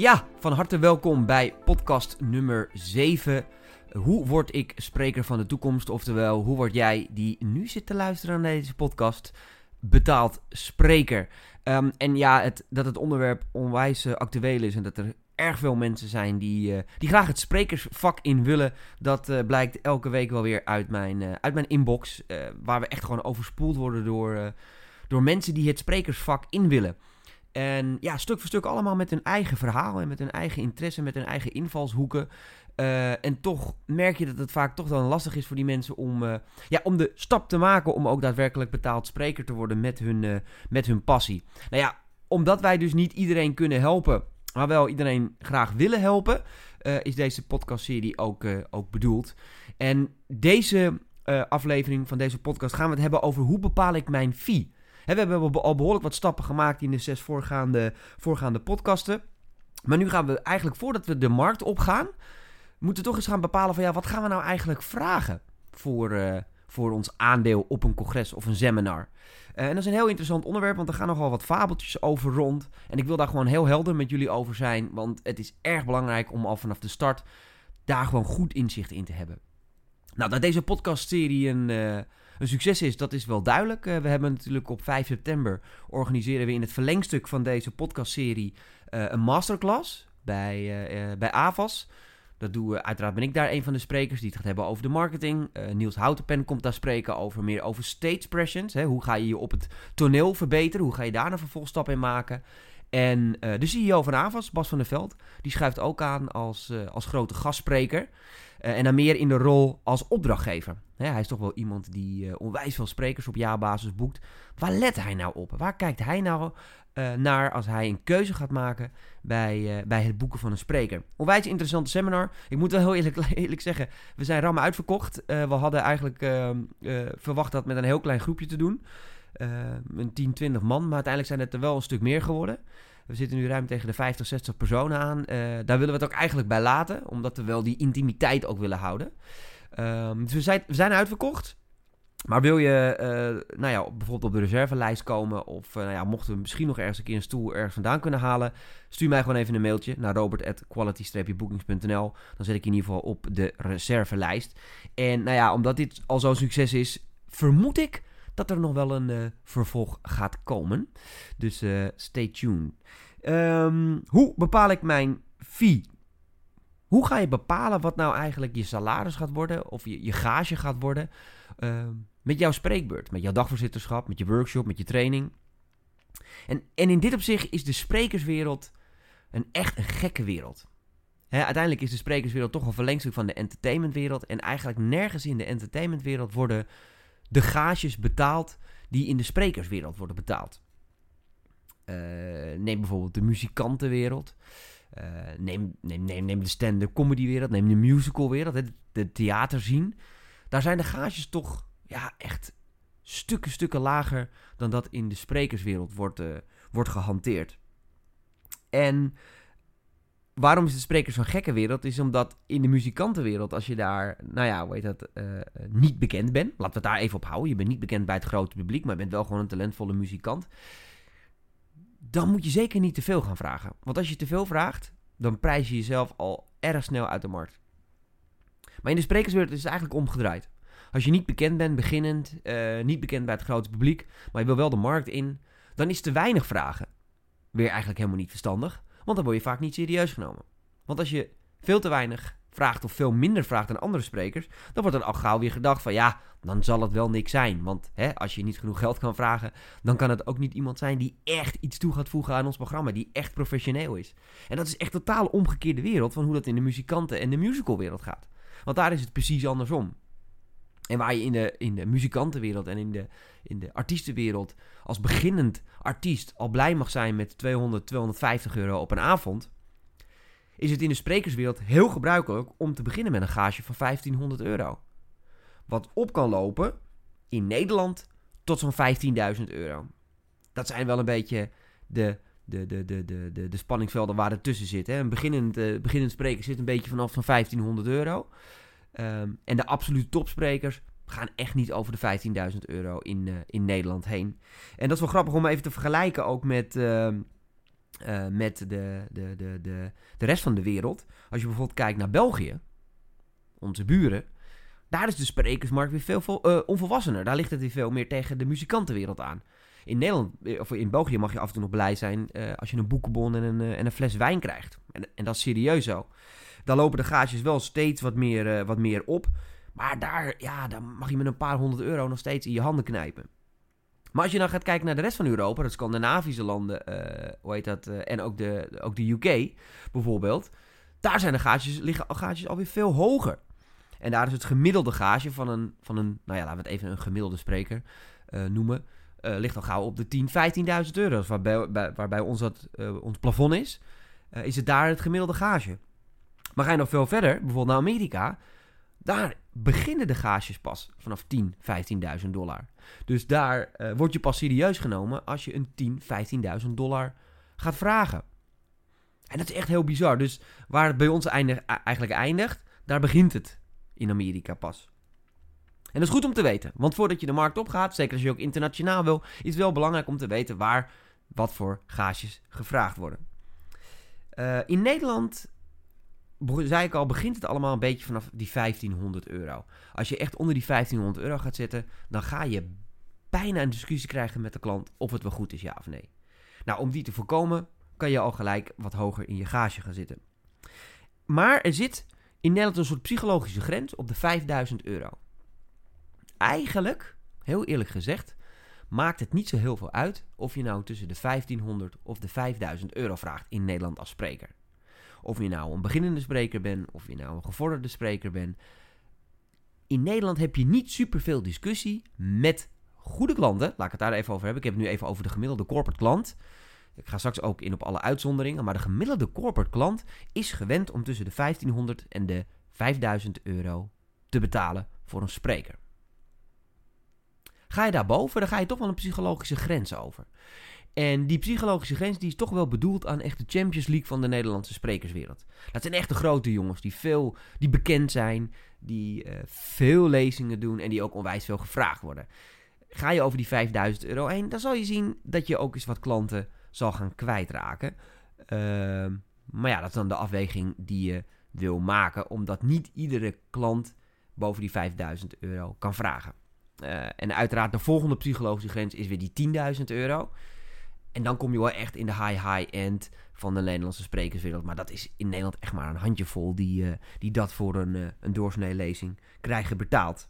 Ja, van harte welkom bij podcast nummer 7. Hoe word ik spreker van de toekomst? Oftewel, hoe word jij die nu zit te luisteren naar deze podcast betaald spreker? Um, en ja, het, dat het onderwerp onwijs uh, actueel is en dat er erg veel mensen zijn die, uh, die graag het sprekersvak in willen. Dat uh, blijkt elke week wel weer uit mijn, uit mijn inbox. waar we echt gewoon overspoeld worden door, door mensen die het sprekersvak in willen. En ja, stuk voor stuk allemaal met hun eigen verhaal en met hun eigen interesse, met hun eigen invalshoeken. Uh, en toch merk je dat het vaak toch dan lastig is voor die mensen om, uh, ja, om de stap te maken om ook daadwerkelijk betaald spreker te worden met hun, uh, met hun passie. Nou ja, omdat wij dus niet iedereen kunnen helpen, maar wel iedereen graag willen helpen, is deze podcastserie ook, ook bedoeld. En deze aflevering van deze podcast gaan we het hebben over hoe bepaal ik mijn fee. We hebben al behoorlijk wat stappen gemaakt in de zes voorgaande, voorgaande podcasten. Maar nu gaan we eigenlijk, voordat we de markt opgaan, moeten toch eens gaan bepalen van ja, wat gaan we nou eigenlijk vragen voor, uh, voor ons aandeel op een congres of een seminar. Uh, en dat is een heel interessant onderwerp, want er gaan nogal wat fabeltjes over rond. En ik wil daar gewoon heel helder met jullie over zijn, want het is erg belangrijk om al vanaf de start daar gewoon goed inzicht in te hebben. Nou, dat deze podcastserie een, uh, een succes is, dat is wel duidelijk. we hebben natuurlijk op 5 september organiseren we in het verlengstuk van deze podcastserie een masterclass bij, bij AVAS. Dat doen we, uiteraard ben ik daar een van de sprekers die het gaat hebben over de marketing. Niels Houtenpen komt daar spreken over meer over stage presence. Hè? Hoe ga je je op het toneel verbeteren? Hoe ga je daar een vervolgstap in maken? En uh, de CEO van Avas, Bas van der Veld, die schuift ook aan als, uh, als grote gastspreker. en dan meer in de rol als opdrachtgever. Hè, hij is toch wel iemand die onwijs veel sprekers op jaarbasis boekt. Waar let hij nou op? Waar kijkt hij nou naar als hij een keuze gaat maken bij, bij het boeken van een spreker. Onwijs interessante seminar. Ik moet wel heel eerlijk, eerlijk zeggen, we zijn rammen uitverkocht. We hadden eigenlijk ehm, verwacht dat met een heel klein groepje te doen. een 10, 20 man, maar uiteindelijk zijn het er wel een stuk meer geworden. We zitten nu ruim tegen de 50, 60 personen aan. daar willen we het ook eigenlijk bij laten, omdat we wel die intimiteit ook willen houden. Dus we zijn, we zijn uitverkocht. Maar wil je uh, nou ja, bijvoorbeeld op de reservelijst komen, of uh, nou ja, mochten we misschien nog ergens een keer een stoel ergens vandaan kunnen halen, stuur mij gewoon even een mailtje naar robert.quality-bookings.nl. Dan zet ik in ieder geval op de reservelijst. En nou ja, omdat dit al zo'n succes is, vermoed ik dat er nog wel een uh, vervolg gaat komen. Dus stay tuned. Um, hoe bepaal ik mijn fee? Hoe ga je bepalen wat nou eigenlijk je salaris gaat worden, of je, je gage gaat worden? Ehm, met jouw spreekbeurt, met jouw dagvoorzitterschap, met je workshop, met je training. En, en in dit opzicht is de sprekerswereld een echt een gekke wereld. uiteindelijk is de sprekerswereld toch een verlengstuk van de entertainmentwereld. En eigenlijk nergens in de entertainmentwereld worden de gages betaald die in de sprekerswereld worden betaald. Uh, neem bijvoorbeeld de muzikantenwereld. Uh, neem, neem, neem, de stand-up comedywereld. Neem de musicalwereld. De, theaterzien. Daar zijn de gages toch ja, echt stukken, stukken lager dan dat in de sprekerswereld wordt, uh, wordt gehanteerd. En waarom is de sprekers zo'n gekke wereld? Is omdat in de muzikantenwereld, als je daar, nou ja, hoe heet dat, uh, niet bekend bent. Laten we het daar even op houden. Je bent niet bekend bij het grote publiek, maar je bent wel gewoon een talentvolle muzikant. Dan moet je zeker niet te veel gaan vragen. Want als je te veel vraagt, dan prijs je jezelf al erg snel uit de markt. Maar in de sprekerswereld is het eigenlijk omgedraaid. Als je niet bekend bent, beginnend, uh, niet bekend bij het grote publiek, maar je wil wel de markt in, dan is te weinig vragen weer eigenlijk helemaal niet verstandig, want dan word je vaak niet serieus genomen. Want als je veel te weinig vraagt of veel minder vraagt dan andere sprekers, dan wordt er al gauw weer gedacht van ja, dan zal het wel niks zijn. Want hè, als je niet genoeg geld kan vragen, dan kan het ook niet iemand zijn die echt iets toe gaat voegen aan ons programma, die echt professioneel is. En dat is echt totaal omgekeerde wereld van hoe dat in de muzikanten- en de musicalwereld gaat. Want daar is het precies andersom. En waar je in de, in de muzikantenwereld en in de, in de artiestenwereld als beginnend artiest al blij mag zijn met 200, 250 euro op een avond, is het in de sprekerswereld heel gebruikelijk om te beginnen met een gage van 1500 euro. Wat op kan lopen in Nederland tot zo'n 15.000 euro. Dat zijn wel een beetje de, de, de, de, de, de, de spanningsvelden waar er tussen zit. Hè. Een beginnend, uh, beginnend spreker zit een beetje vanaf van 1500 euro. Um, en de absolute topsprekers gaan echt niet over de 15.000 euro in, uh, in Nederland heen. En dat is wel grappig om even te vergelijken ook met, uh, eh, met de, de, de, de, de rest van de wereld. Als je bijvoorbeeld kijkt naar België, onze buren, daar is de sprekersmarkt weer veel uh, onvolwassener. Daar ligt het weer veel meer tegen de muzikantenwereld aan. In Nederland, eh, of in België mag je af en toe nog blij zijn als je een boekenbon en een, en een fles wijn krijgt. En, en, dat is serieus zo. Dan lopen de gages wel steeds wat meer, wat meer op. Maar daar, ja, dan mag je met een paar honderd euro nog steeds in je handen knijpen. Maar als je dan gaat kijken naar de rest van Europa, de Scandinavische landen, uh, hoe heet dat, uh, en ook de, ook de UK bijvoorbeeld, daar zijn de gages, liggen gages alweer veel hoger. En daar is het gemiddelde gage van een, van een nou ja, laten we het even een gemiddelde spreker noemen, ligt al gauw op de 10, 15.000 euro. Waarbij, bij, waarbij ons, dat, ons plafond is, is het daar het gemiddelde gage. Maar ga je nog veel verder, bijvoorbeeld naar Amerika, daar beginnen de gages pas vanaf 10, 15.000 dollar. Dus daar uh, word je pas serieus genomen als je een 10, 15.000 dollar gaat vragen. En dat is echt heel bizar. Dus waar het bij ons eindig, eigenlijk eindigt, daar begint het in Amerika pas. En dat is goed om te weten. Want voordat je de markt opgaat, zeker als je ook internationaal wil, is het wel belangrijk om te weten waar wat voor gages gevraagd worden. Uh, in Nederland zei ik al, begint het allemaal een beetje vanaf die 1500 euro. Als je echt onder die 1500 euro gaat zitten, dan ga je bijna een discussie krijgen met de klant of het wel goed is, ja of nee. Nou, om die te voorkomen, kan je al gelijk wat hoger in je gage gaan zitten. Maar er zit in Nederland een soort psychologische grens op de 5000 euro. Eigenlijk, heel eerlijk gezegd, maakt het niet zo heel veel uit of je nou tussen de 1500 of de 5000 euro vraagt in Nederland als spreker. Of je nou een beginnende spreker bent, of je nou een gevorderde spreker bent. In Nederland heb je niet superveel discussie met goede klanten. Laat ik het daar even over hebben. Ik heb het nu even over de gemiddelde corporate klant. Ik ga straks ook in op alle uitzonderingen. Maar de gemiddelde corporate klant is gewend om tussen de 1500 en de 5000 euro te betalen voor een spreker. Ga je daarboven, dan ga je toch wel een psychologische grens over. En die psychologische grens die is toch wel bedoeld aan echt de Champions League van de Nederlandse sprekerswereld. Dat zijn echt de grote jongens die, veel, die bekend zijn, die uh, veel lezingen doen en die ook onwijs veel gevraagd worden. Ga je over die 5000 euro heen, dan zal je zien dat je ook eens wat klanten zal gaan kwijtraken. Uh, maar ja, dat is dan de afweging die je wil maken, omdat niet iedere klant boven die 5000 euro kan vragen. Uh, en uiteraard de volgende psychologische grens is weer die 10.000 euro. En dan kom je wel echt in de high-high-end van de Nederlandse sprekerswereld. Maar dat is in Nederland echt maar een handjevol die, uh, die dat voor een, uh, een doorsnee lezing krijgen betaald.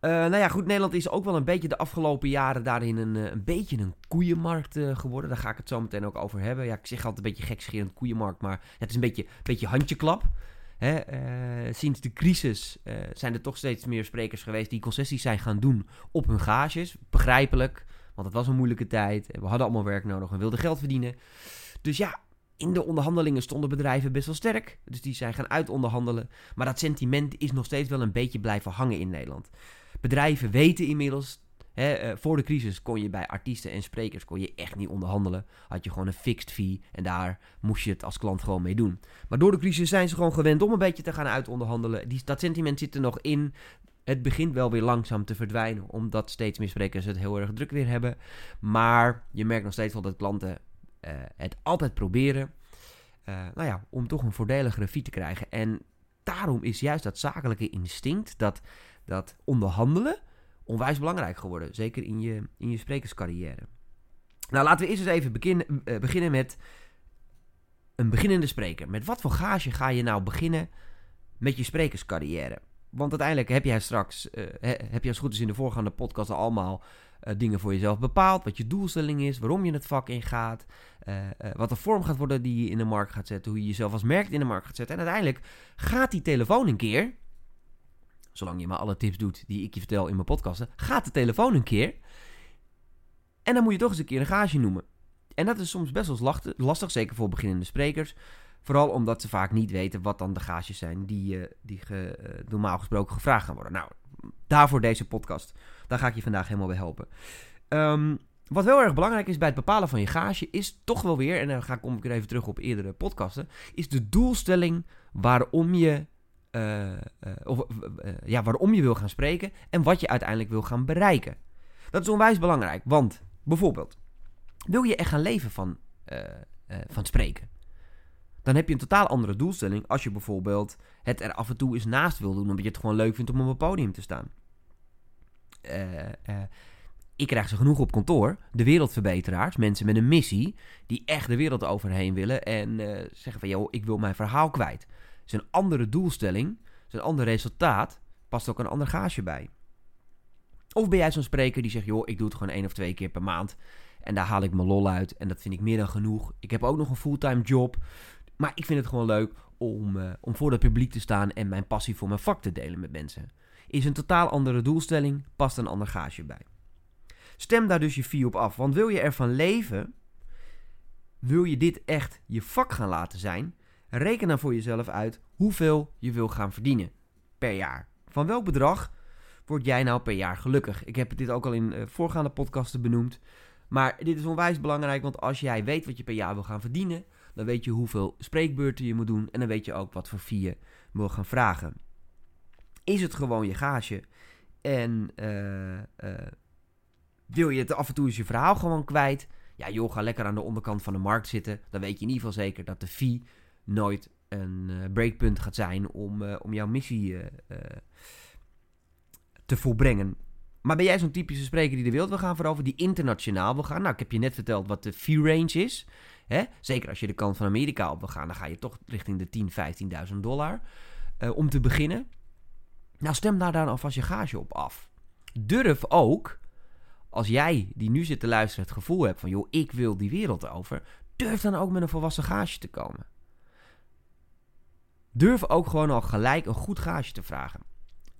Uh, nou ja, goed, Nederland is ook wel een beetje de afgelopen jaren daarin een, een beetje een koeienmarkt geworden. Daar ga ik het zo meteen ook over hebben. Ja, ik zeg altijd een beetje gekscherend koeienmarkt, maar het is een beetje, een beetje handjeklap. Hè, sinds de crisis zijn er toch steeds meer sprekers geweest die concessies zijn gaan doen op hun gages. Begrijpelijk. Want het was een moeilijke tijd. We hadden allemaal werk nodig. We wilden geld verdienen. Dus ja, in de onderhandelingen stonden bedrijven best wel sterk. Dus die zijn gaan uitonderhandelen. Maar dat sentiment is nog steeds wel een beetje blijven hangen in Nederland. Bedrijven weten inmiddels. Eh, voor de crisis kon je bij artiesten en sprekers kon je echt niet onderhandelen. Had je gewoon een fixed fee en daar moest je het als klant gewoon mee doen. Maar door de crisis zijn ze gewoon gewend om een beetje te gaan uitonderhandelen. Die, dat sentiment zit er nog in het begint wel weer langzaam te verdwijnen, omdat steeds meer sprekers het heel erg druk weer hebben. Maar je merkt nog steeds wel dat klanten uh, het altijd proberen. Uh, nou ja, om toch een voordeligere fee te krijgen. En daarom is juist dat zakelijke instinct, dat, dat onderhandelen, onwijs belangrijk geworden. Zeker in je, in je sprekerscarrière. Nou, laten we eerst eens even beginnen, uh, beginnen met een beginnende spreker. Met wat voor gage ga je nou beginnen met je sprekerscarrière? Want uiteindelijk heb jij straks, uh, heb je als goed is in de voorgaande podcast allemaal uh, dingen voor jezelf bepaald. Wat je doelstelling is, waarom je het vak ingaat. Uh, wat de vorm gaat worden die je in de markt gaat zetten. Hoe je jezelf als merk in de markt gaat zetten. En uiteindelijk gaat die telefoon een keer. Zolang je maar alle tips doet die ik je vertel in mijn podcasten. Gaat de telefoon een keer. En dan moet je toch eens een keer een gage noemen. En dat is soms best wel lastig, zeker voor beginnende sprekers. Vooral omdat ze vaak niet weten wat dan de gages zijn die, uh, die ge, uh, normaal gesproken gevraagd gaan worden. Nou, daarvoor deze podcast. Daar ga ik je vandaag helemaal bij helpen. Um, wat heel erg belangrijk is bij het bepalen van je gage, is toch wel weer, en dan ga ik, kom ik weer even terug op eerdere podcasten, is de doelstelling waarom je, uh, of, ja, waarom je wil gaan spreken en wat je uiteindelijk wil gaan bereiken. Dat is onwijs belangrijk, want bijvoorbeeld, wil je echt gaan leven van van spreken. Dan heb je een totaal andere doelstelling als je bijvoorbeeld het er af en toe eens naast wil doen, omdat je het gewoon leuk vindt om op een podium te staan. ik krijg ze genoeg op kantoor, de wereldverbeteraars, mensen met een missie, die echt de wereld overheen willen en zeggen van, joh, ik wil mijn verhaal kwijt. Het is een andere doelstelling, het is een ander resultaat, past ook een ander gaasje bij. Of ben jij zo'n spreker die zegt, joh, ik doe het gewoon één of twee keer per maand. En daar haal ik mijn lol uit. En dat vind ik meer dan genoeg. Ik heb ook nog een fulltime job. Maar ik vind het gewoon leuk om, uh, om voor het publiek te staan en mijn passie voor mijn vak te delen met mensen. Is een totaal andere doelstelling, past een ander gaasje bij. Stem daar dus je fee op af. Want wil je ervan leven, wil je dit echt je vak gaan laten zijn, reken dan voor jezelf uit hoeveel je wil gaan verdienen per jaar. Van welk bedrag word jij nou per jaar gelukkig? Ik heb dit ook al in uh, voorgaande podcasten benoemd. Maar dit is onwijs belangrijk, want als jij weet wat je per jaar wil gaan verdienen, dan weet je hoeveel spreekbeurten je moet doen en dan weet je ook wat voor fee je wil gaan vragen. Is het gewoon je gage en uh, wil je het af en toe eens je verhaal gewoon kwijt? Ja joh, ga lekker aan de onderkant van de markt zitten. Dan weet je in ieder geval zeker dat de fee nooit een breakpunt gaat zijn om, om jouw missie te volbrengen. Maar ben jij zo'n typische spreker die de wereld wil gaan veroveren, die internationaal wil gaan? Nou, ik heb je net verteld wat de fee range is. Hè? Zeker als je de kant van Amerika op wil gaan, dan ga je toch richting de 10, 15.000 dollar uh, om te beginnen. Nou, stem daar dan alvast je gage op af. Durf ook, als jij die nu zit te luisteren het gevoel hebt van, joh, ik wil die wereld over, durf dan ook met een volwassen gage te komen. Durf ook gewoon al gelijk een goed gage te vragen.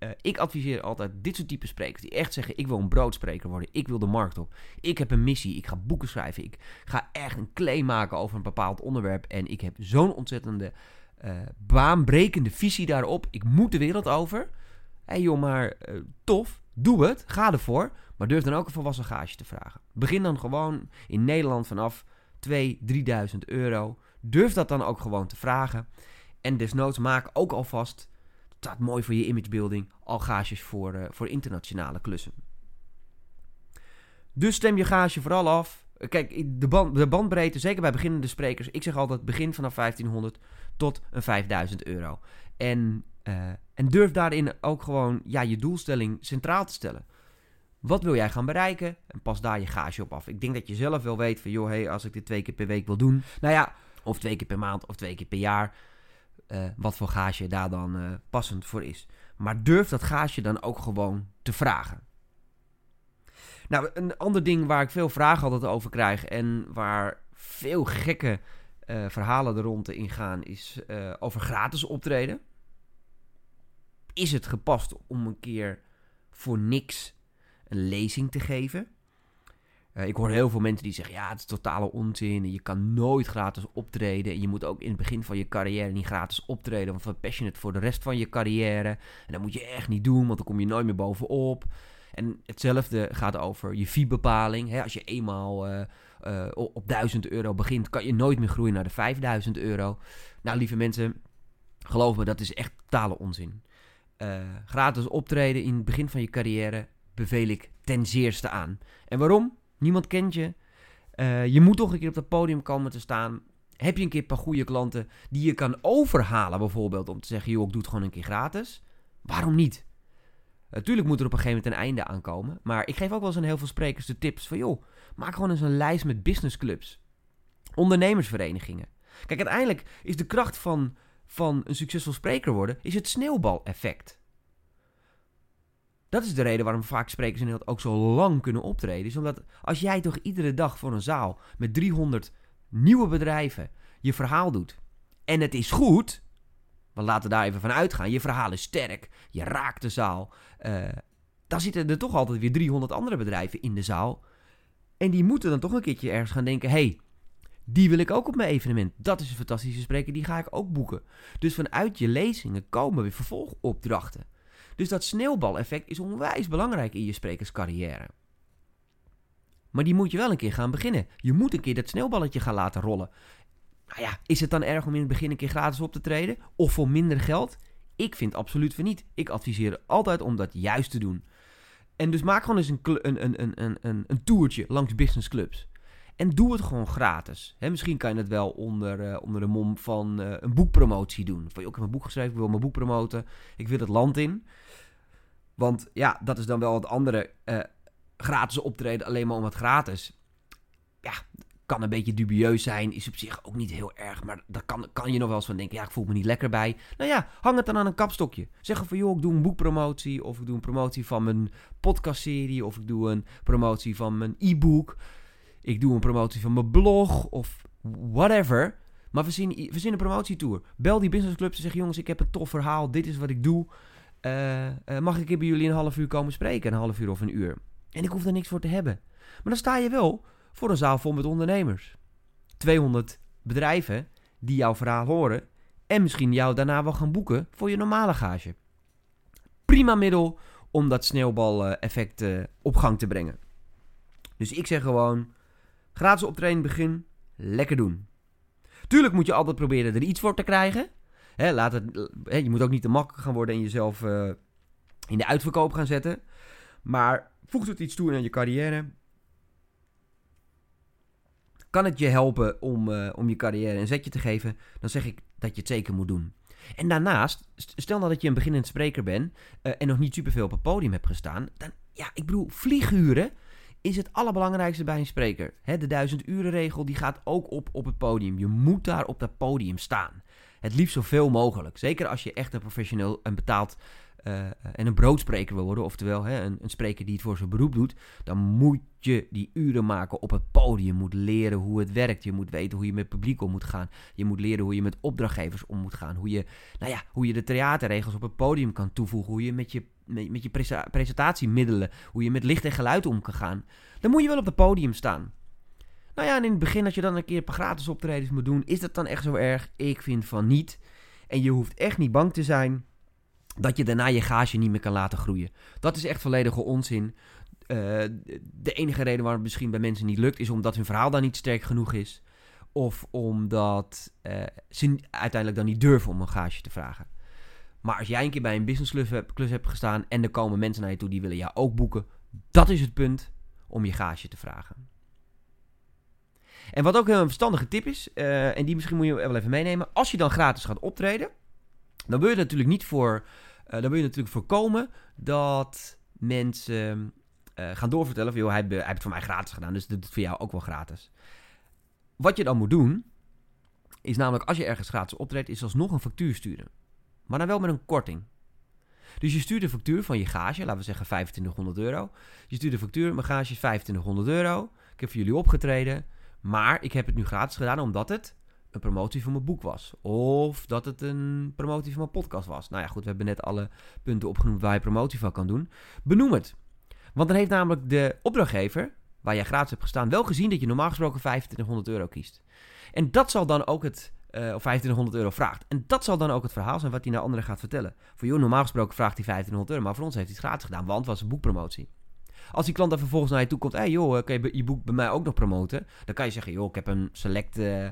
Uh, ik adviseer altijd dit soort type sprekers die echt zeggen: Ik wil een broodspreker worden, ik wil de markt op, ik heb een missie, ik ga boeken schrijven, ik ga echt een claim maken over een bepaald onderwerp en ik heb zo'n ontzettende uh, baanbrekende visie daarop, ik moet de wereld over. Hé hey joh, maar uh, tof, doe het, ga ervoor, maar durf dan ook een volwassen gage te vragen. Begin dan gewoon in Nederland vanaf 2.000, 3.000 euro. Durf dat dan ook gewoon te vragen. En desnoods maak ook alvast staat mooi voor je imagebuilding, al gages voor, uh, voor internationale klussen. Dus stem je gage vooral af. Kijk, de, band, de bandbreedte, zeker bij beginnende sprekers, ik zeg altijd begin vanaf 1500 tot een 5000 euro. En, uh, en durf daarin ook gewoon ja, je doelstelling centraal te stellen. Wat wil jij gaan bereiken? En pas daar je gage op af. Ik denk dat je zelf wel weet van, joh, hey, als ik dit twee keer per week wil doen, nou ja, of twee keer per maand of twee keer per jaar, uh, wat voor gage daar dan uh, passend voor is. Maar durf dat gage dan ook gewoon te vragen. Nou, een ander ding waar ik veel vragen altijd over krijg en waar veel gekke uh, verhalen er rond in gaan, is over gratis optreden. Is het gepast om een keer voor niks een lezing te geven? Uh, ik hoor heel veel mensen die zeggen: ja, het is totale onzin. Je kan nooit gratis optreden. En je moet ook in het begin van je carrière niet gratis optreden. Want van passionate voor de rest van je carrière. En dat moet je echt niet doen, want dan kom je nooit meer bovenop. En hetzelfde gaat over je fee-bepaling. Als je eenmaal uh, uh, op 1000 euro begint, kan je nooit meer groeien naar de 5000 euro. Nou, lieve mensen, geloof me, dat is echt totale onzin. gratis optreden in het begin van je carrière beveel ik ten zeerste aan. En waarom? Niemand kent je. Uh, je moet toch een keer op dat podium komen te staan. Heb je een keer een paar goede klanten die je kan overhalen, bijvoorbeeld, om te zeggen: joh, ik doe het gewoon een keer gratis? Waarom niet? Natuurlijk moet er op een gegeven moment een einde aankomen. Maar ik geef ook wel eens aan heel veel sprekers de tips van: joh, maak gewoon eens een lijst met businessclubs, ondernemersverenigingen. Kijk, uiteindelijk is de kracht van, van een succesvol spreker worden, is het sneeuwbaleffect. Dat is de reden waarom vaak sprekers in Nederland ook zo lang kunnen optreden. Is omdat als jij toch iedere dag voor een zaal met 300 nieuwe bedrijven je verhaal doet. En het is goed. Want laten we daar even van uitgaan. Je verhaal is sterk. Je raakt de zaal. Uh, dan zitten er toch altijd weer 300 andere bedrijven in de zaal. En die moeten dan toch een keertje ergens gaan denken: hey, die wil ik ook op mijn evenement. Dat is een fantastische spreker, die ga ik ook boeken. Dus vanuit je lezingen komen weer vervolgopdrachten. Dus dat sneeuwbaleffect is onwijs belangrijk in je sprekerscarrière. Maar die moet je wel een keer gaan beginnen. Je moet een keer dat sneeuwballetje gaan laten rollen. Nou ja, is het dan erg om in het begin een keer gratis op te treden? Of voor minder geld? Ik vind absoluut van niet. Ik adviseer altijd om dat juist te doen. En dus maak gewoon eens een, een, een, een, een, een toertje langs businessclubs. En doe het gewoon gratis. Misschien kan je het wel onder, uh, onder de mom van uh, een boekpromotie doen. Van, ik heb een boek geschreven, ik wil mijn boek promoten. Ik wil het land in. Want ja, dat is dan wel het andere uh, gratis optreden, alleen maar om het gratis. Ja, kan een beetje dubieus zijn, is op zich ook niet heel erg. Maar daar kan, kan je nog wel eens van denken, ja, ik voel me niet lekker bij. Nou ja, hang het dan aan een kapstokje. Zeg van, joh, ik doe een boekpromotie. Of ik doe een promotie van mijn podcastserie. Of ik doe een promotie van mijn e-book. Ik doe een promotie van mijn blog. Of whatever. Maar we zien, we zien een promotietour. Bel die businessclubs en zeg, jongens, ik heb een tof verhaal. Dit is wat ik doe. Uh, uh, mag ik bij jullie een half uur komen spreken? Een half uur of een uur. En ik hoef er niks voor te hebben. Maar dan sta je wel voor een zaal vol met ondernemers. 200 bedrijven die jouw verhaal horen en misschien jou daarna wel gaan boeken voor je normale gage. Prima middel om dat sneeuwbaleffect uh, op gang te brengen. Dus ik zeg gewoon, gratis optreden begin, lekker doen. Tuurlijk moet je altijd proberen er iets voor te krijgen. Laat het, he, je moet ook niet te makkelijk gaan worden en jezelf uh, in de uitverkoop gaan zetten. Maar voegt het iets toe aan je carrière? Kan het je helpen om, uh, om je carrière een zetje te geven? Dan zeg ik dat je het zeker moet doen. En daarnaast, stel nou dat je een beginnend spreker bent uh, en nog niet superveel op het podium hebt gestaan. Dan, ja, ik bedoel, vlieguren is het allerbelangrijkste bij een spreker. De duizend uren regel die gaat ook op op het podium. Je moet daar op dat podium staan. Het liefst zoveel mogelijk. Zeker als je echt een professioneel en betaald uh, en een broodspreker wil worden, oftewel hè, een, spreker die het voor zijn beroep doet, dan moet je die uren maken op het podium. Je moet leren hoe het werkt. Je moet weten hoe je met publiek om moet gaan. Je moet leren hoe je met opdrachtgevers om moet gaan. Hoe je, nou ja, hoe je de theaterregels op het podium kan toevoegen. Hoe je met je, met je presentatiemiddelen, hoe je met licht en geluid om kan gaan. Dan moet je wel op het podium staan. Nou ja, en in het begin, als je dan een keer een gratis optredens moet doen, is dat dan echt zo erg? Ik vind van niet. En je hoeft echt niet bang te zijn dat je daarna je gage niet meer kan laten groeien. Dat is echt volledige onzin. Uh, de enige reden waarom het misschien bij mensen niet lukt, is omdat hun verhaal dan niet sterk genoeg is. Of omdat uh, ze uiteindelijk dan niet durven om een gage te vragen. Maar als jij een keer bij een businessklus hebt, hebt gestaan en er komen mensen naar je toe die willen jou ook boeken, dat is het punt om je gage te vragen. En wat ook een verstandige tip is, uh, en die misschien moet je wel even meenemen, als je dan gratis gaat optreden, dan wil je natuurlijk niet voor uh, dan wil je natuurlijk voorkomen dat mensen uh, gaan doorvertellen van... joh, hij, hij heeft het voor mij gratis gedaan, dus dat doet voor jou ook wel gratis. Wat je dan moet doen, is namelijk als je ergens gratis optreedt... is alsnog een factuur sturen. Maar dan wel met een korting. Dus je stuurt de factuur van je gage, laten we zeggen 2500 euro. Je stuurt de factuur, mijn gage is 2500 euro. Ik heb voor jullie opgetreden, maar ik heb het nu gratis gedaan omdat het een promotie van mijn boek was. Of dat het een promotie van mijn podcast was. Nou ja, goed, we hebben net alle punten opgenoemd waar je promotie van kan doen. Benoem het. Want dan heeft namelijk de opdrachtgever, waar jij gratis hebt gestaan, wel gezien dat je normaal gesproken 2500 euro kiest. En dat zal dan ook het, uh, of 2500 euro vraagt. En dat zal dan ook het verhaal zijn wat hij naar anderen gaat vertellen. Voor jou normaal gesproken vraagt hij 1500 euro, maar voor ons heeft hij het gratis gedaan, want het was een boekpromotie. Als die klant dan vervolgens naar je toe komt, hey joh, kun je je boek bij mij ook nog promoten? Dan kan je zeggen, joh, ik heb een select... Uh,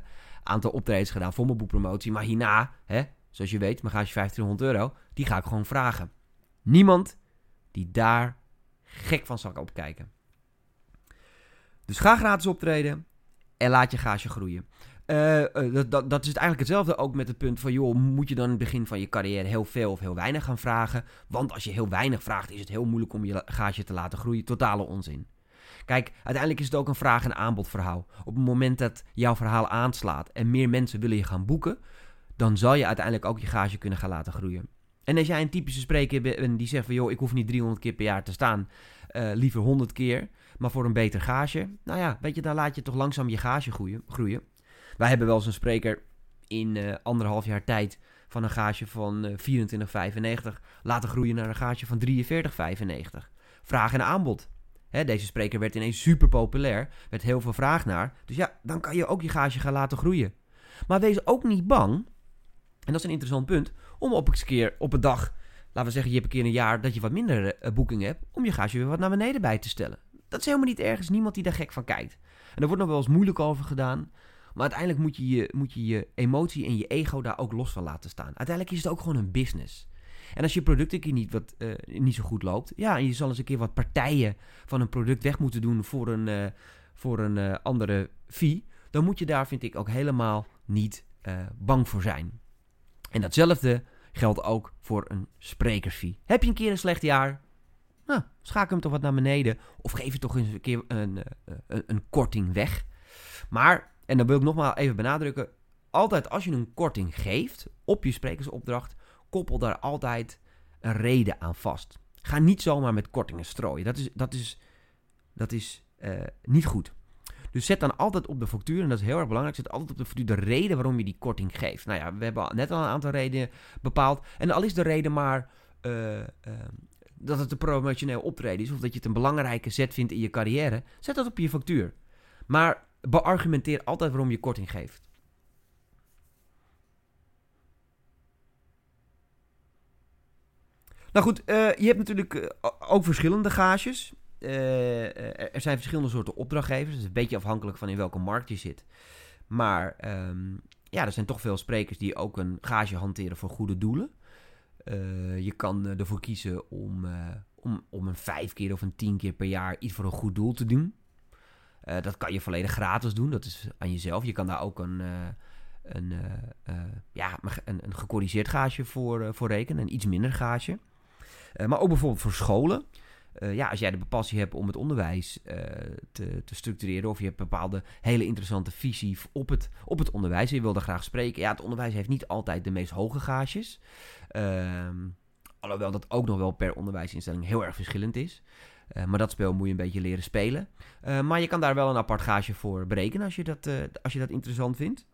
aantal optredens gedaan voor mijn boekpromotie. Maar hierna, hè, zoals je weet, mijn je 1500 euro, die ga ik gewoon vragen. Niemand die daar gek van zal opkijken. Dus ga gratis optreden en laat je gage groeien. Uh, dat, dat, dat, is eigenlijk hetzelfde ook met het punt van, joh, moet je dan in het begin van je carrière heel veel of heel weinig gaan vragen? Want als je heel weinig vraagt, is het heel moeilijk om je gage te laten groeien. Totale onzin. Kijk, uiteindelijk is het ook een vraag- en aanbodverhaal. Op het moment dat jouw verhaal aanslaat en meer mensen willen je gaan boeken, dan zal je uiteindelijk ook je gage kunnen gaan laten groeien. En als jij een typische spreker bent die zegt van joh, ik hoef niet 300 keer per jaar te staan, uh, liever 100 keer, maar voor een beter gage. Nou ja, weet je, dan laat je toch langzaam je gage groeien. groeien. Wij hebben wel eens een spreker in uh, anderhalf jaar tijd van een gage van uh, 24,95 laten groeien naar een gage van 43,95. Vraag en aanbod. Hè, deze spreker werd ineens super populair, werd heel veel vraag naar. Dus ja, dan kan je ook je gage gaan laten groeien. Maar wees ook niet bang, en dat is een interessant punt, om op een keer op een dag, laten we zeggen, je hebt een keer een jaar dat je wat minder uh, boekingen hebt, om je gage weer wat naar beneden bij te stellen. Dat is helemaal niet ergens niemand die daar gek van kijkt. En er wordt nog wel eens moeilijk over gedaan. Maar uiteindelijk moet je je, moet je je emotie en je ego daar ook los van laten staan. Uiteindelijk is het ook gewoon een business. En als je product een keer niet, wat, uh, niet zo goed loopt, ja, en je zal eens een keer wat partijen van een product weg moeten doen voor een, uh, voor een eh, andere fee, dan moet je daar, vind ik, ook helemaal niet eh, bang voor zijn. En datzelfde geldt ook voor een sprekersfee. Heb je een keer een slecht jaar? Nou, schakel hem toch wat naar beneden. Of geef je toch eens een keer een, een korting weg. Maar, en dan wil ik nogmaals even benadrukken. Altijd als je een korting geeft op je sprekersopdracht, koppel daar altijd een reden aan vast. Ga niet zomaar met kortingen strooien. Dat is, dat is, dat is uh, niet goed. Dus zet dan altijd op de factuur, en dat is heel erg belangrijk, zet altijd op de factuur de reden waarom je die korting geeft. Nou ja, we hebben net al een aantal redenen bepaald. En al is de reden maar uh, uh, dat het een promotioneel optreden is, of dat je het een belangrijke zet vindt in je carrière, zet dat op je factuur. Maar beargumenteer altijd waarom je korting geeft. Nou goed, uh, je hebt natuurlijk uh, ook verschillende gages. Uh, er zijn verschillende soorten opdrachtgevers. Het is een beetje afhankelijk van in welke markt je zit. Maar um, ja, er zijn toch veel sprekers die ook een gage hanteren voor goede doelen. je kan ervoor kiezen om, om, om een vijf keer of een tien keer per jaar iets voor een goed doel te doen. Dat kan je volledig gratis doen. Dat is aan jezelf. Je kan daar ook een, een, ja, een, een gecorrigeerd gage voor, voor rekenen. Een iets minder. Uh, maar ook bijvoorbeeld voor scholen. Ja, als jij de passie hebt om het onderwijs te, te, structureren, of je hebt bepaalde hele interessante visie op het, op het onderwijs en je wil daar graag spreken. Ja, het onderwijs heeft niet altijd de meest hoge gages. Ehm, alhoewel dat ook nog wel per onderwijsinstelling heel erg verschillend is. Maar dat spel moet je een beetje leren spelen. maar je kan daar wel een apart gage voor berekenen als je dat, als je dat interessant vindt.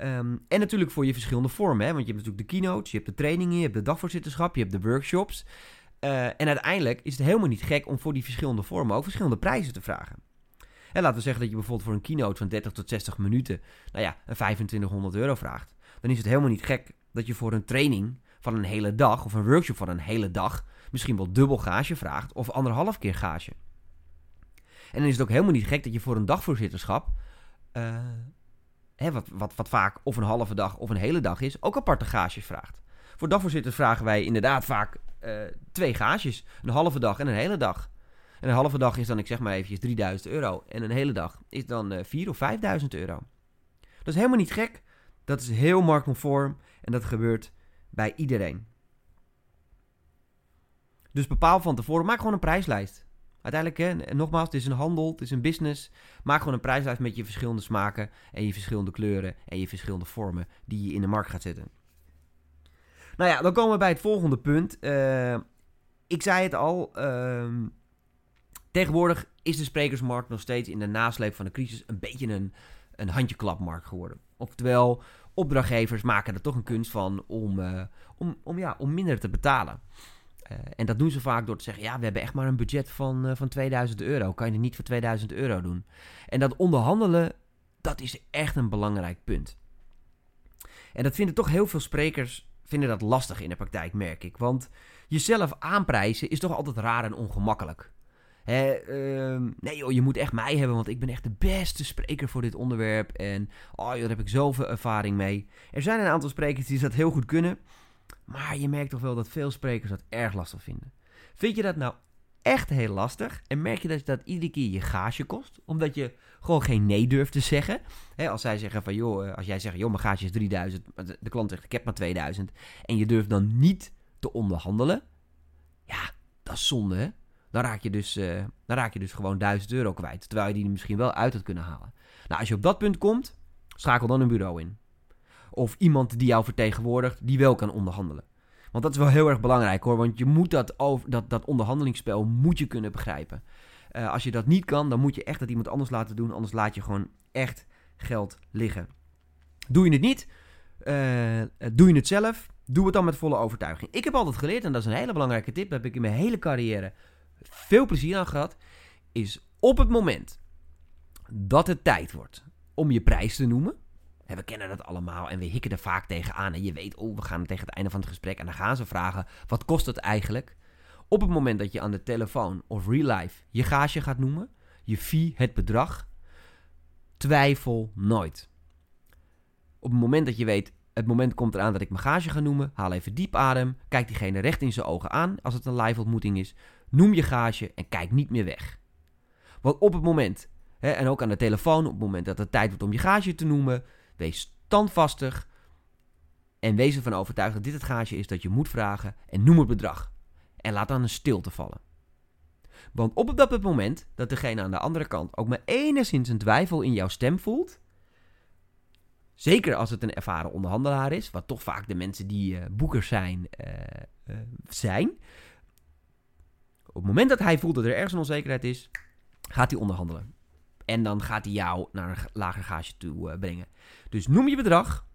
Um, en natuurlijk voor je verschillende vormen. Hè? Want je hebt natuurlijk de keynotes, je hebt de trainingen, je hebt de dagvoorzitterschap, je hebt de workshops. En uiteindelijk is het helemaal niet gek om voor die verschillende vormen ook verschillende prijzen te vragen. En laten we zeggen dat je bijvoorbeeld voor een keynote van 30 tot 60 minuten, nou ja, een 2500 euro vraagt. Dan is het helemaal niet gek dat je voor een training van een hele dag of een workshop van een hele dag misschien wel dubbel gage vraagt of anderhalf keer gage. En dan is het ook helemaal niet gek dat je voor een dagvoorzitterschap uh, hè, wat, wat, wat vaak of een halve dag of een hele dag is, ook aparte gages vraagt. Voor dagvoorzitters vragen wij inderdaad vaak uh, twee gages. Een halve dag en een hele dag. En een halve dag is dan, ik zeg maar eventjes, 3000 euro. En een hele dag is dan uh, 4 of 5000 euro. Dat is helemaal niet gek. Dat is heel marktconform en dat gebeurt bij iedereen. Dus bepaal van tevoren, maak gewoon een prijslijst. Uiteindelijk, hè, nogmaals, het is een handel, het is een business. Maak gewoon een prijslijst met je verschillende smaken en je verschillende kleuren en je verschillende vormen die je in de markt gaat zetten. Nou ja, dan komen we bij het volgende punt. Uh, ik zei het al, uh, tegenwoordig is de sprekersmarkt nog steeds in de nasleep van de crisis een beetje een, een handjeklapmarkt geworden. Oftewel, opdrachtgevers maken er toch een kunst van om, uh, om, om, ja, om minder te betalen. Uh, en dat doen ze vaak door te zeggen: ja, we hebben echt maar een budget van, uh, van 2000 euro. Kan je het niet voor 2000 euro doen? En dat onderhandelen, dat is echt een belangrijk punt. En dat vinden toch heel veel sprekers vinden dat lastig in de praktijk, merk ik. Want jezelf aanprijzen is toch altijd raar en ongemakkelijk. Hè, uh, nee joh, je moet echt mij hebben, want ik ben echt de beste spreker voor dit onderwerp. En oh joh, daar heb ik zoveel ervaring mee. Er zijn een aantal sprekers die dat heel goed kunnen. Maar je merkt toch wel dat veel sprekers dat erg lastig vinden. Vind je dat nou echt heel lastig? En merk je dat dat iedere keer je gage kost? Omdat je gewoon geen nee durft te zeggen. als zij zeggen van joh, eh, als jij zegt joh, mijn gage is 3000. De klant zegt ik heb maar 2000. En je durft dan niet te onderhandelen. Ja, dat is zonde hè. Dan raak je dus, uh, dan raak je dus gewoon 1000 euro kwijt. Terwijl je die misschien wel uit had kunnen halen. Nou, als je op dat punt komt, schakel dan een bureau in. Of iemand die jou vertegenwoordigt, die wel kan onderhandelen. Want dat is wel heel erg belangrijk hoor. Want je moet dat, over, dat, dat onderhandelingsspel moet je kunnen begrijpen. Uh, als je dat niet kan, dan moet je echt dat iemand anders laten doen. Anders laat je gewoon echt geld liggen. Doe je het niet, uh, doe je het zelf, doe het dan met volle overtuiging. Ik heb altijd geleerd, en dat is een hele belangrijke tip, daar heb ik in mijn hele carrière veel plezier aan gehad, is op het moment dat het tijd wordt om je prijs te noemen, we kennen dat allemaal en we hikken er vaak tegenaan. En je weet, oh, we gaan tegen het einde van het gesprek en dan gaan ze vragen: wat kost het eigenlijk? Op het moment dat je aan de telefoon of real life je gage gaat noemen, je fee, het bedrag, twijfel nooit. Op het moment dat je weet, het moment komt eraan dat ik mijn gage ga noemen, haal even diep adem, kijk diegene recht in zijn ogen aan als het een live ontmoeting is, noem je gage en kijk niet meer weg. Want op het moment, hè, en ook aan de telefoon, op het moment dat het tijd wordt om je gage te noemen, wees standvastig en wees ervan overtuigd dat dit het gage is dat je moet vragen en noem het bedrag. En laat dan een stilte vallen. Want op dat moment dat degene aan de andere kant ook maar enigszins een twijfel in jouw stem voelt, zeker als het een ervaren onderhandelaar is, wat toch vaak de mensen die uh, boekers zijn, uh, uh, zijn. Op het moment dat hij voelt dat er ergens een onzekerheid is, gaat hij onderhandelen. En dan gaat hij jou naar een lager gage toe brengen. Dus noem je bedrag.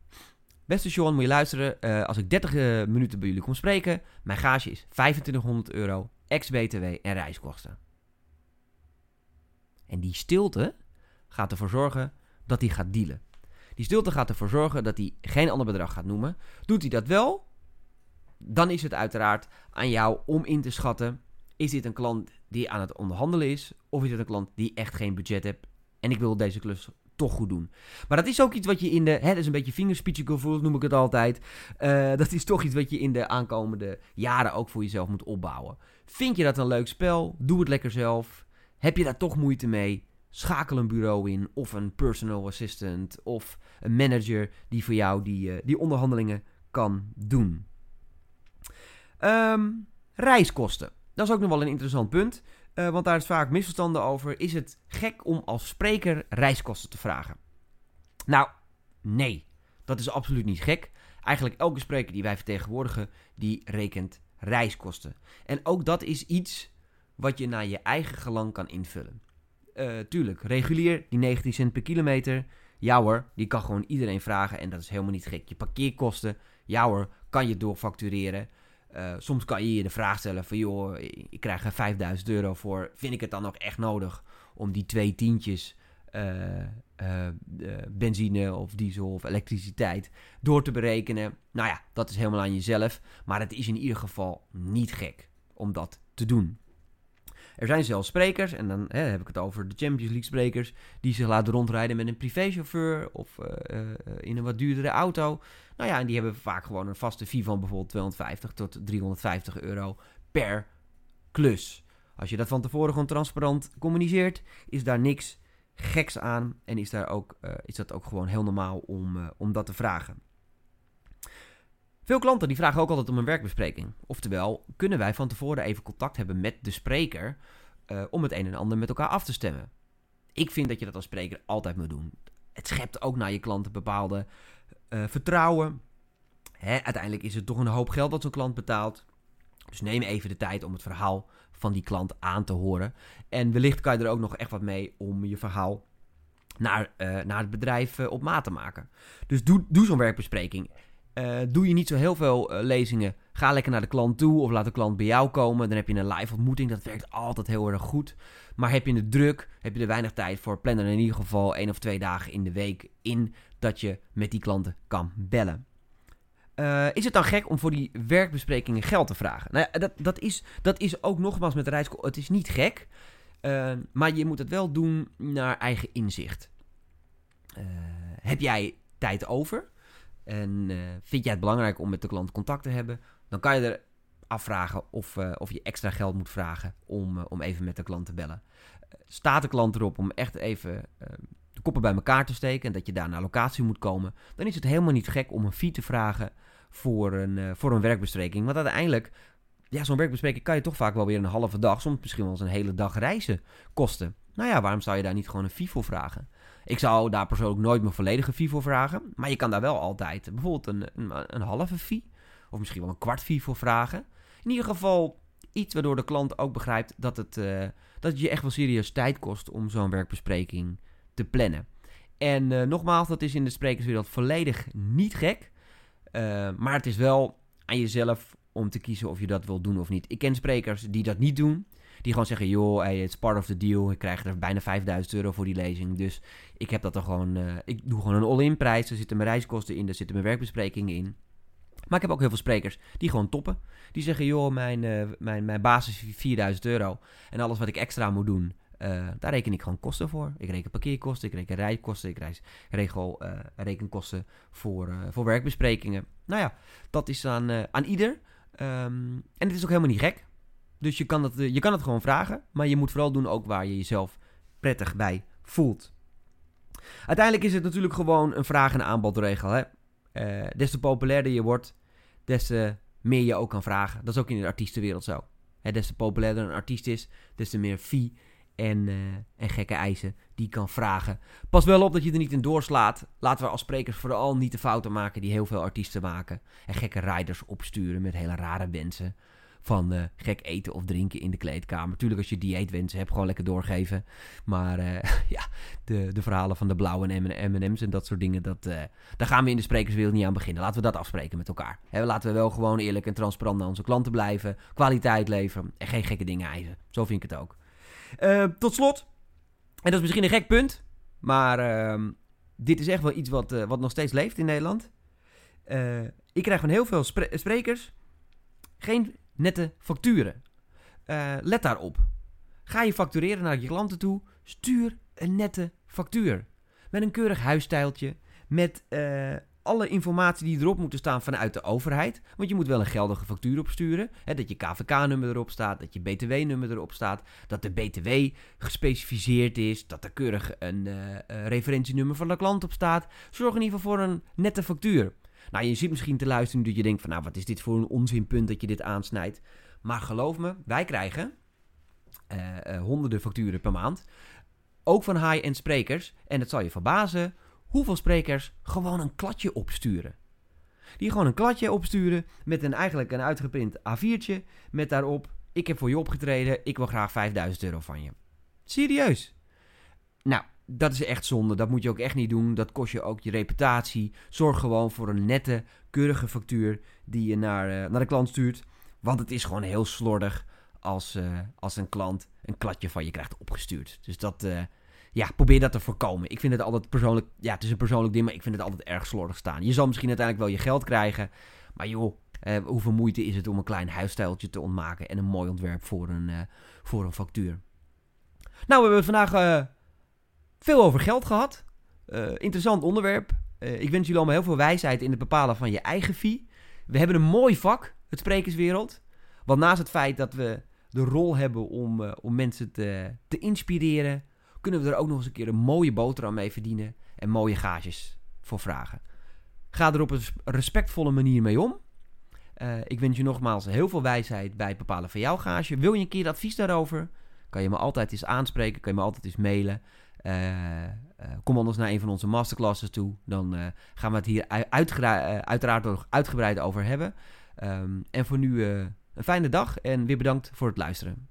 Beste Sean, moet je luisteren. als ik 30 minuten bij jullie kom spreken, mijn gage is 2500 euro ex-BTW en reiskosten. En die stilte gaat ervoor zorgen dat hij gaat dealen. Die stilte gaat ervoor zorgen dat hij geen ander bedrag gaat noemen. Doet hij dat wel, dan is het uiteraard aan jou om in te schatten: is dit een klant die aan het onderhandelen is, of is het een klant die echt geen budget heeft en ik wil deze klus toch goed doen. Maar dat is ook iets wat je in de. Hè, dat is een beetje fingerspitsengevoel, noem ik het altijd. Uh, dat is toch iets wat je in de aankomende jaren ook voor jezelf moet opbouwen. Vind je dat een leuk spel? Doe het lekker zelf. Heb je daar toch moeite mee? Schakel een bureau in, of een personal assistant, of een manager die voor jou die, uh, die onderhandelingen kan doen. Um, reiskosten. Dat is ook nog wel een interessant punt. Uh, want daar is vaak misverstanden over. Is het gek om als spreker reiskosten te vragen? Nou, nee. Dat is absoluut niet gek. Eigenlijk elke spreker die wij vertegenwoordigen, die rekent reiskosten. En ook dat is iets wat je naar je eigen gelang kan invullen. Uh, tuurlijk, regulier, die 19 cent per kilometer. Ja hoor, die kan gewoon iedereen vragen en dat is helemaal niet gek. Je parkeerkosten, ja hoor, kan je doorfactureren. Uh, soms kan je je de vraag stellen van joh, ik krijg er 5000 euro voor. Vind ik het dan ook echt nodig om die twee tientjes uh, uh, benzine of diesel of elektriciteit door te berekenen? Nou ja, dat is helemaal aan jezelf. Maar het is in ieder geval niet gek om dat te doen. Er zijn zelfs sprekers, en dan hè, heb ik het over de Champions League sprekers, die zich laten rondrijden met een privéchauffeur of uh, uh, in een wat duurdere auto. Nou ja, en die hebben vaak gewoon een vaste fee van bijvoorbeeld 250 tot 350 euro per klus. Als je dat van tevoren gewoon transparant communiceert, is daar niks geks aan en is, daar ook, uh, is dat ook gewoon heel normaal om, om dat te vragen. Veel klanten die vragen ook altijd om een werkbespreking. Oftewel, kunnen wij van tevoren even contact hebben met de spreker uh, om het een en ander met elkaar af te stemmen? Ik vind dat je dat als spreker altijd moet doen. Het schept ook naar je klanten bepaalde uh, vertrouwen. Hè, uiteindelijk is het toch een hoop geld dat zo'n klant betaalt. Dus neem even de tijd om het verhaal van die klant aan te horen. En wellicht kan je er ook nog echt wat mee om je verhaal naar, uh, naar het bedrijf op maat te maken. Dus doe, doe zo'n werkbespreking. Uh, doe je niet zo heel veel uh, lezingen, ga lekker naar de klant toe of laat de klant bij jou komen. Dan heb je een live ontmoeting, dat werkt altijd heel erg goed. Maar heb je het druk, heb je er weinig tijd voor, plan er in ieder geval één of twee dagen in de week in dat je met die klanten kan bellen. Uh, is het dan gek om voor die werkbesprekingen geld te vragen? Nou ja, dat, dat, is, dat is ook nogmaals met de reis. Het is niet gek, maar je moet het wel doen naar eigen inzicht. heb jij tijd over? En uh, vind jij het belangrijk om met de klant contact te hebben, dan kan je er afvragen of, uh, of je extra geld moet vragen om, uh, om even met de klant te bellen. staat de klant erop om echt even de koppen bij elkaar te steken en dat je daar naar locatie moet komen, dan is het helemaal niet gek om een fee te vragen voor een, voor een werkbespreking. Want uiteindelijk, ja, zo'n werkbespreking kan je toch vaak wel weer een halve dag, soms misschien wel eens een hele dag reizen kosten. Nou ja, waarom zou je daar niet gewoon een fee voor vragen? Ik zou daar persoonlijk nooit mijn volledige fee voor vragen. Maar je kan daar wel altijd bijvoorbeeld een, een, een halve fee. Of misschien wel een kwart fee voor vragen. In ieder geval iets waardoor de klant ook begrijpt dat het, uh, dat je echt wel serieus tijd kost om zo'n werkbespreking te plannen. En uh, nogmaals, dat is in de sprekerswereld volledig niet gek. Uh, maar het is wel aan jezelf om te kiezen of je dat wil doen of niet. Ik ken sprekers die dat niet doen. Die gewoon zeggen, joh, hey, it's part of the deal. Ik krijg er bijna 5000 euro voor die lezing. Dus ik heb dat er gewoon... Uh, ik doe gewoon een all-in prijs. Er zitten mijn reiskosten in, er zitten mijn werkbesprekingen in. Maar ik heb ook heel veel sprekers die gewoon toppen. Die zeggen, joh, mijn, uh, mijn, mijn basis is 4000 euro. En alles wat ik extra moet doen, uh, daar reken ik gewoon kosten voor. Ik reken parkeerkosten, ik reken rijkosten, ik reis, regel uh, rekenkosten voor, voor werkbesprekingen. Nou ja, dat is aan, aan ieder. Um, en het is ook helemaal niet gek. Dus je kan, het, je kan het gewoon vragen, maar je moet vooral doen ook waar je jezelf prettig bij voelt. Uiteindelijk is het natuurlijk gewoon een vraag- en aanbodregel. Hè? Uh, des te populairder je wordt, des te meer je ook kan vragen. Dat is ook in de artiestenwereld zo. Hè, des te populairder een artiest is, des te meer fee en, uh, en gekke eisen die kan vragen. Pas wel op dat je er niet in doorslaat. Laten we als sprekers vooral niet de fouten maken die heel veel artiesten maken. En gekke riders opsturen met hele rare wensen van uh, gek eten of drinken in de kleedkamer. Tuurlijk, als je dieetwensen hebt, gewoon lekker doorgeven. Maar uh, ja, de, de verhalen van de blauwe M&M's en dat soort dingen, dat, uh, daar gaan we in de sprekerswereld niet aan beginnen. Laten we dat afspreken met elkaar. Laten we wel gewoon eerlijk en transparant naar onze klanten blijven. Kwaliteit leveren en geen gekke dingen eisen. Zo vind ik het ook. tot slot, en dat is misschien een gek punt, maar ehm, dit is echt wel iets wat, wat nog steeds leeft in Nederland. ik krijg van heel veel spre sprekers geen nette facturen. Uh, let daarop. Ga je factureren naar je klanten toe, stuur een nette factuur. Met een keurig huisstijltje, met uh, alle informatie die erop moeten staan vanuit de overheid. Want je moet wel een geldige factuur opsturen. Hè, dat je KVK-nummer erop staat, dat je BTW-nummer erop staat, dat de BTW gespecificeerd is, dat er keurig een uh, referentienummer van de klant op staat. Zorg in ieder geval voor een nette factuur. Nou, je zit misschien te luisteren dat je denkt van, nou, wat is dit voor een onzinpunt dat je dit aansnijdt. Maar geloof me, wij krijgen uh, uh, honderden facturen per maand. Ook van high-end sprekers. En het zal je verbazen hoeveel sprekers gewoon een kladje opsturen. Die gewoon een kladje opsturen met een, eigenlijk een uitgeprint A4'tje. Met daarop, ik heb voor je opgetreden, ik wil graag 5000 euro van je. Serieus. Nou, dat is echt zonde. Dat moet je ook echt niet doen. Dat kost je ook je reputatie. Zorg gewoon voor een nette, keurige factuur die je naar, uh, naar de klant stuurt. Want het is gewoon heel slordig als, uh, als een klant een kladje van je krijgt opgestuurd. Dus dat, uh, ja, probeer dat te voorkomen. Ik vind het altijd persoonlijk, ja, het is een persoonlijk ding, maar ik vind het altijd erg slordig staan. Je zal misschien uiteindelijk wel je geld krijgen, maar joh, hoeveel moeite is het om een klein huisstijltje te ontmaken en een mooi ontwerp voor een, voor een factuur. Nou, we hebben vandaag veel over geld gehad. Uh, interessant onderwerp. Uh, ik wens jullie allemaal heel veel wijsheid in het bepalen van je eigen fee. We hebben een mooi vak, het sprekerswereld. Want naast het feit dat we de rol hebben om, uh, om mensen te, te inspireren, kunnen we er ook nog eens een keer een mooie boterham mee verdienen en mooie gages voor vragen. Ga er op een respectvolle manier mee om. ik wens je nogmaals heel veel wijsheid bij het bepalen van jouw gage. Wil je een keer advies daarover? Kan je me altijd eens aanspreken, kan je me altijd eens mailen. Uh, uh, kom anders naar een van onze masterclasses toe. Dan uh, gaan we het hier uiteraard nog uitgebreid over hebben. Um, en voor nu een fijne dag en weer bedankt voor het luisteren.